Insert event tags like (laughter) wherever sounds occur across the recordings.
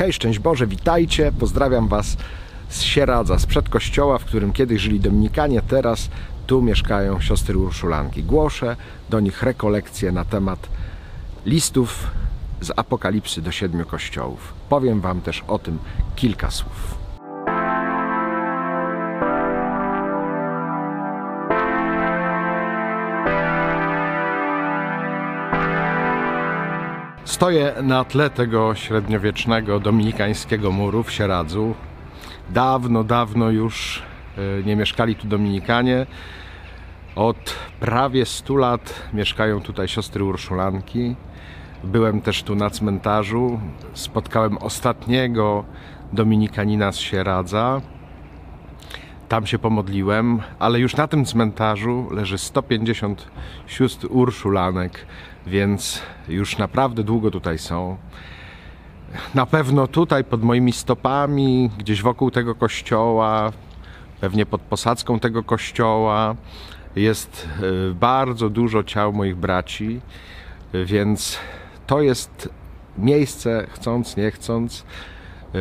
Hej, szczęść Boże, witajcie. Pozdrawiam Was z Sieradza, sprzed kościoła, w którym kiedyś żyli Dominikanie, teraz tu mieszkają siostry Urszulanki. Głoszę do nich rekolekcje na temat listów z Apokalipsy do siedmiu kościołów. Powiem Wam też o tym kilka słów. Stoję na tle tego średniowiecznego dominikańskiego muru w Sieradzu. Dawno, dawno już e, nie mieszkali tu Dominikanie. Od prawie 100 lat mieszkają tutaj siostry Urszulanki. Byłem też tu na cmentarzu. Spotkałem ostatniego dominikanina z Sieradza. Tam się pomodliłem, ale już na tym cmentarzu leży 150 sióstr Urszulanek, więc już naprawdę długo tutaj są. Na pewno tutaj pod moimi stopami, gdzieś wokół tego kościoła, pewnie pod posadzką tego kościoła, jest e, bardzo dużo ciał moich braci, więc to jest miejsce, chcąc, nie chcąc, e,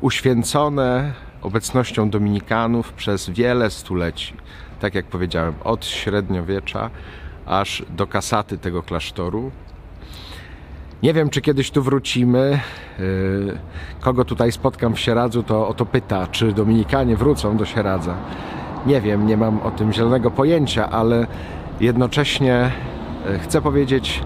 uświęcone obecnością Dominikanów przez wiele stuleci. Tak jak powiedziałem, od średniowiecza aż do kasaty tego klasztoru. Nie wiem, czy kiedyś tu wrócimy. Yy, kogo tutaj spotkam w Sieradzu, to o to pyta, czy Dominikanie wrócą do Sieradza. Nie wiem, nie mam o tym zielonego pojęcia, ale jednocześnie yy, chcę powiedzieć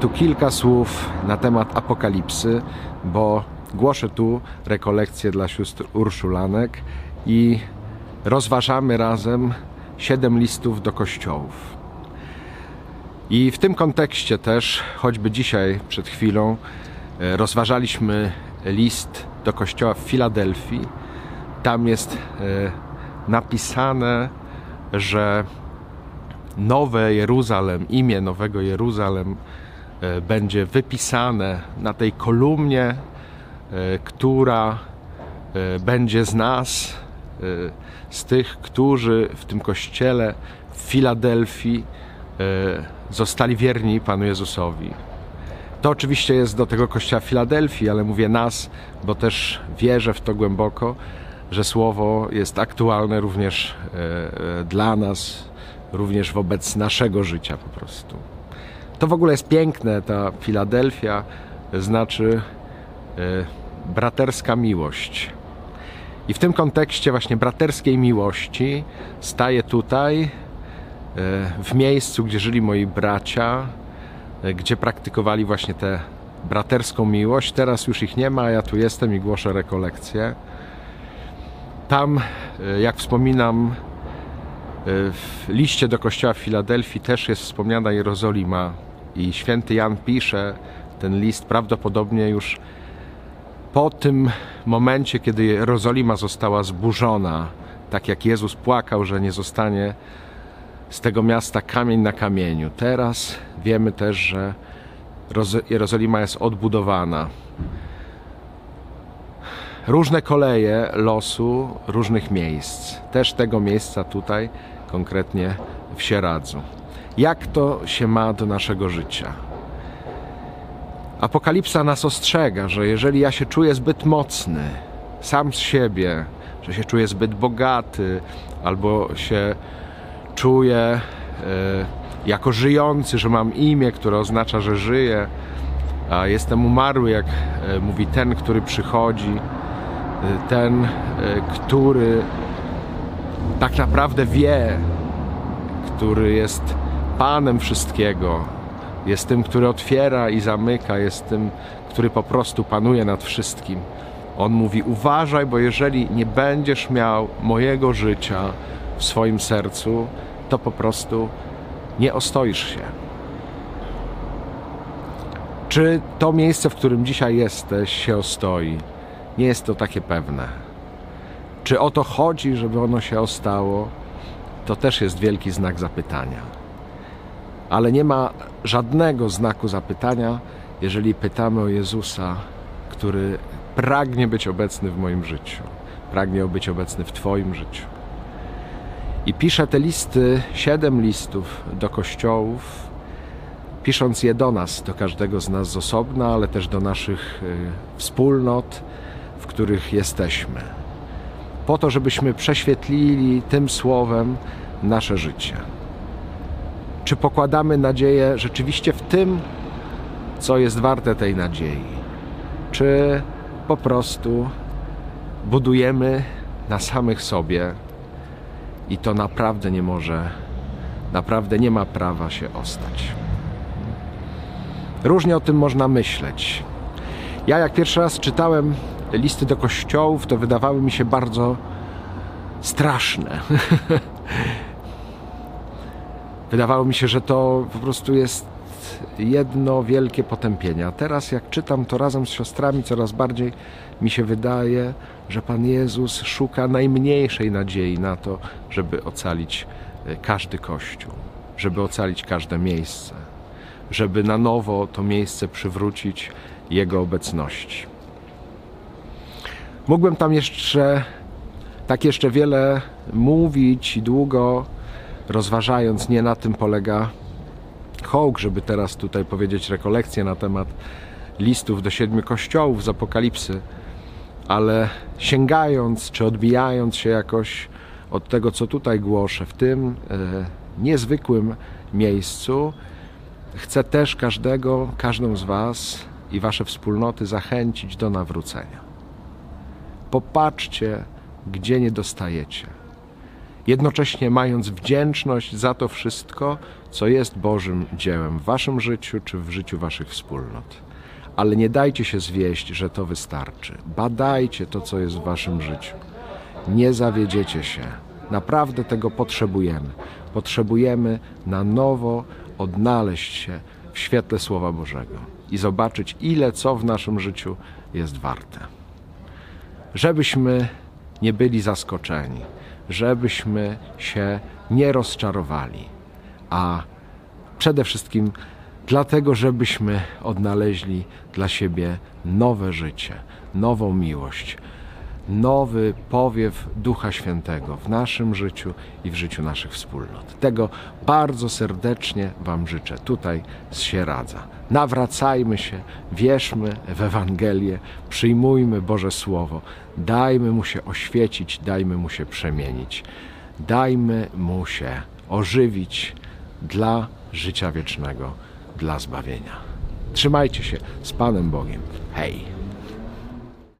tu kilka słów na temat apokalipsy, bo głoszę tu rekolekcję dla sióstr Urszulanek i rozważamy razem siedem listów do kościołów. I w tym kontekście też, choćby dzisiaj przed chwilą, e, rozważaliśmy list do kościoła w Filadelfii. Tam jest e, napisane, że Nowe Jeruzalem, imię Nowego Jeruzalem e, będzie wypisane na tej kolumnie, która będzie z nas, z tych, którzy w tym kościele w Filadelfii zostali wierni Panu Jezusowi. To oczywiście jest do tego kościoła Filadelfii, ale mówię nas, bo też wierzę w to głęboko, że słowo jest aktualne również e, e, dla nas, również wobec naszego życia po prostu. To w ogóle jest piękne, ta Filadelfia znaczy e, braterska miłość. I w tym kontekście właśnie braterskiej miłości staje tutaj E, w miejscu, gdzie żyli moi bracia, e, gdzie praktykowali właśnie tę braterską miłość. Teraz już ich nie ma, ja tu jestem i głoszę rekolekcje. Tam, e, jak wspominam, w liście do kościoła w Filadelfii też jest wspomniana Jerozolima i święty Jan pisze ten list prawdopodobnie już po tym momencie, kiedy Jerozolima została zburzona, tak jak Jezus płakał, że nie zostanie z tego miasta kamień na kamieniu. Teraz wiemy też, że Jerozolima jest odbudowana. Różne koleje losu różnych miejsc, też tego miejsca tutaj, konkretnie w Sieradzu. Jak to się ma do naszego życia? Apokalipsa nas ostrzega, że jeżeli ja się czuję zbyt mocny, sam z siebie, że się czuję zbyt bogaty, albo się czuję e, jako żyjący, że mam imię, które oznacza, że żyję, a jestem umarły, jak e, mówi ten, który przychodzi, e, ten, który tak naprawdę wie, który jest Panem wszystkiego, jest tym, który otwiera i zamyka, jest tym, który po prostu panuje nad wszystkim. On mówi: Uważaj, bo jeżeli nie będziesz miał mojego życia w swoim sercu, to po prostu nie ostoisz się. Czy to miejsce, w którym dzisiaj jesteś, się ostoi? Nie jest to takie pewne. Czy o to chodzi, żeby ono się ostało? To też jest wielki znak zapytania. Ale nie ma żadnego znaku zapytania, jeżeli pytamy o Jezusa, który pragnie być obecny w moim życiu, pragnie być obecny w Twoim życiu. I pisze te listy, siedem listów do kościołów. pisząc je do nas, do każdego z nas z osobna, ale też do naszych y, wspólnot, w których jesteśmy. Po to, żebyśmy prześwietlili tym słowem nasze życie. Czy pokładamy nadzieję rzeczywiście w tym, co jest warte tej nadziei? Czy po prostu budujemy na samych sobie i to naprawdę nie może, naprawdę nie ma prawa się ostać? Różnie o tym można myśleć. Ja, jak pierwszy raz czytałem listy do kościołów, to wydawały mi się bardzo straszne. (laughs) Wydawało mi się, że to po prostu jest jedno wielkie potępienie. A teraz, jak czytam to razem z siostrami, coraz bardziej mi się wydaje, że Pan Jezus szuka najmniejszej nadziei na to, żeby ocalić e, każdy kościół, żeby ocalić każde miejsce, żeby na nowo to miejsce przywrócić Jego obecności. Mógłbym tam jeszcze tak jeszcze wiele mówić i długo rozważając, nie na tym polega hołk, żeby teraz tutaj powiedzieć rekolekcję na temat listów do siedmiu kościołów z Apokalipsy, ale sięgając czy odbijając się jakoś od tego, co tutaj głoszę, w tym e, niezwykłym miejscu, chcę też każdego, każdą z Was i Wasze wspólnoty zachęcić do nawrócenia. Popatrzcie, gdzie nie dostajecie jednocześnie mając wdzięczność za to wszystko, co jest Bożym dziełem w waszym życiu czy w życiu waszych wspólnot. Ale nie dajcie się zwieść, że to wystarczy. Badajcie to, co jest w waszym życiu. Nie zawiedziecie się. Naprawdę tego potrzebujemy. Potrzebujemy na nowo odnaleźć się w świetle Słowa Bożego i zobaczyć, ile co w naszym życiu jest warte. Żebyśmy nie byli zaskoczeni, żebyśmy się nie rozczarowali, a przede wszystkim dlatego, żebyśmy odnaleźli dla siebie nowe życie, nową miłość, nowy powiew Ducha Świętego w naszym życiu i w życiu naszych wspólnot. Tego bardzo serdecznie Wam życzę tutaj z Sieradza. Nawracajmy się, wierzmy w Ewangelię, przyjmujmy Boże Słowo, dajmy Mu się oświecić, dajmy Mu się przemienić, dajmy Mu się ożywić dla życia wiecznego, dla zbawienia. Trzymajcie się z Panem Bogiem. Hej!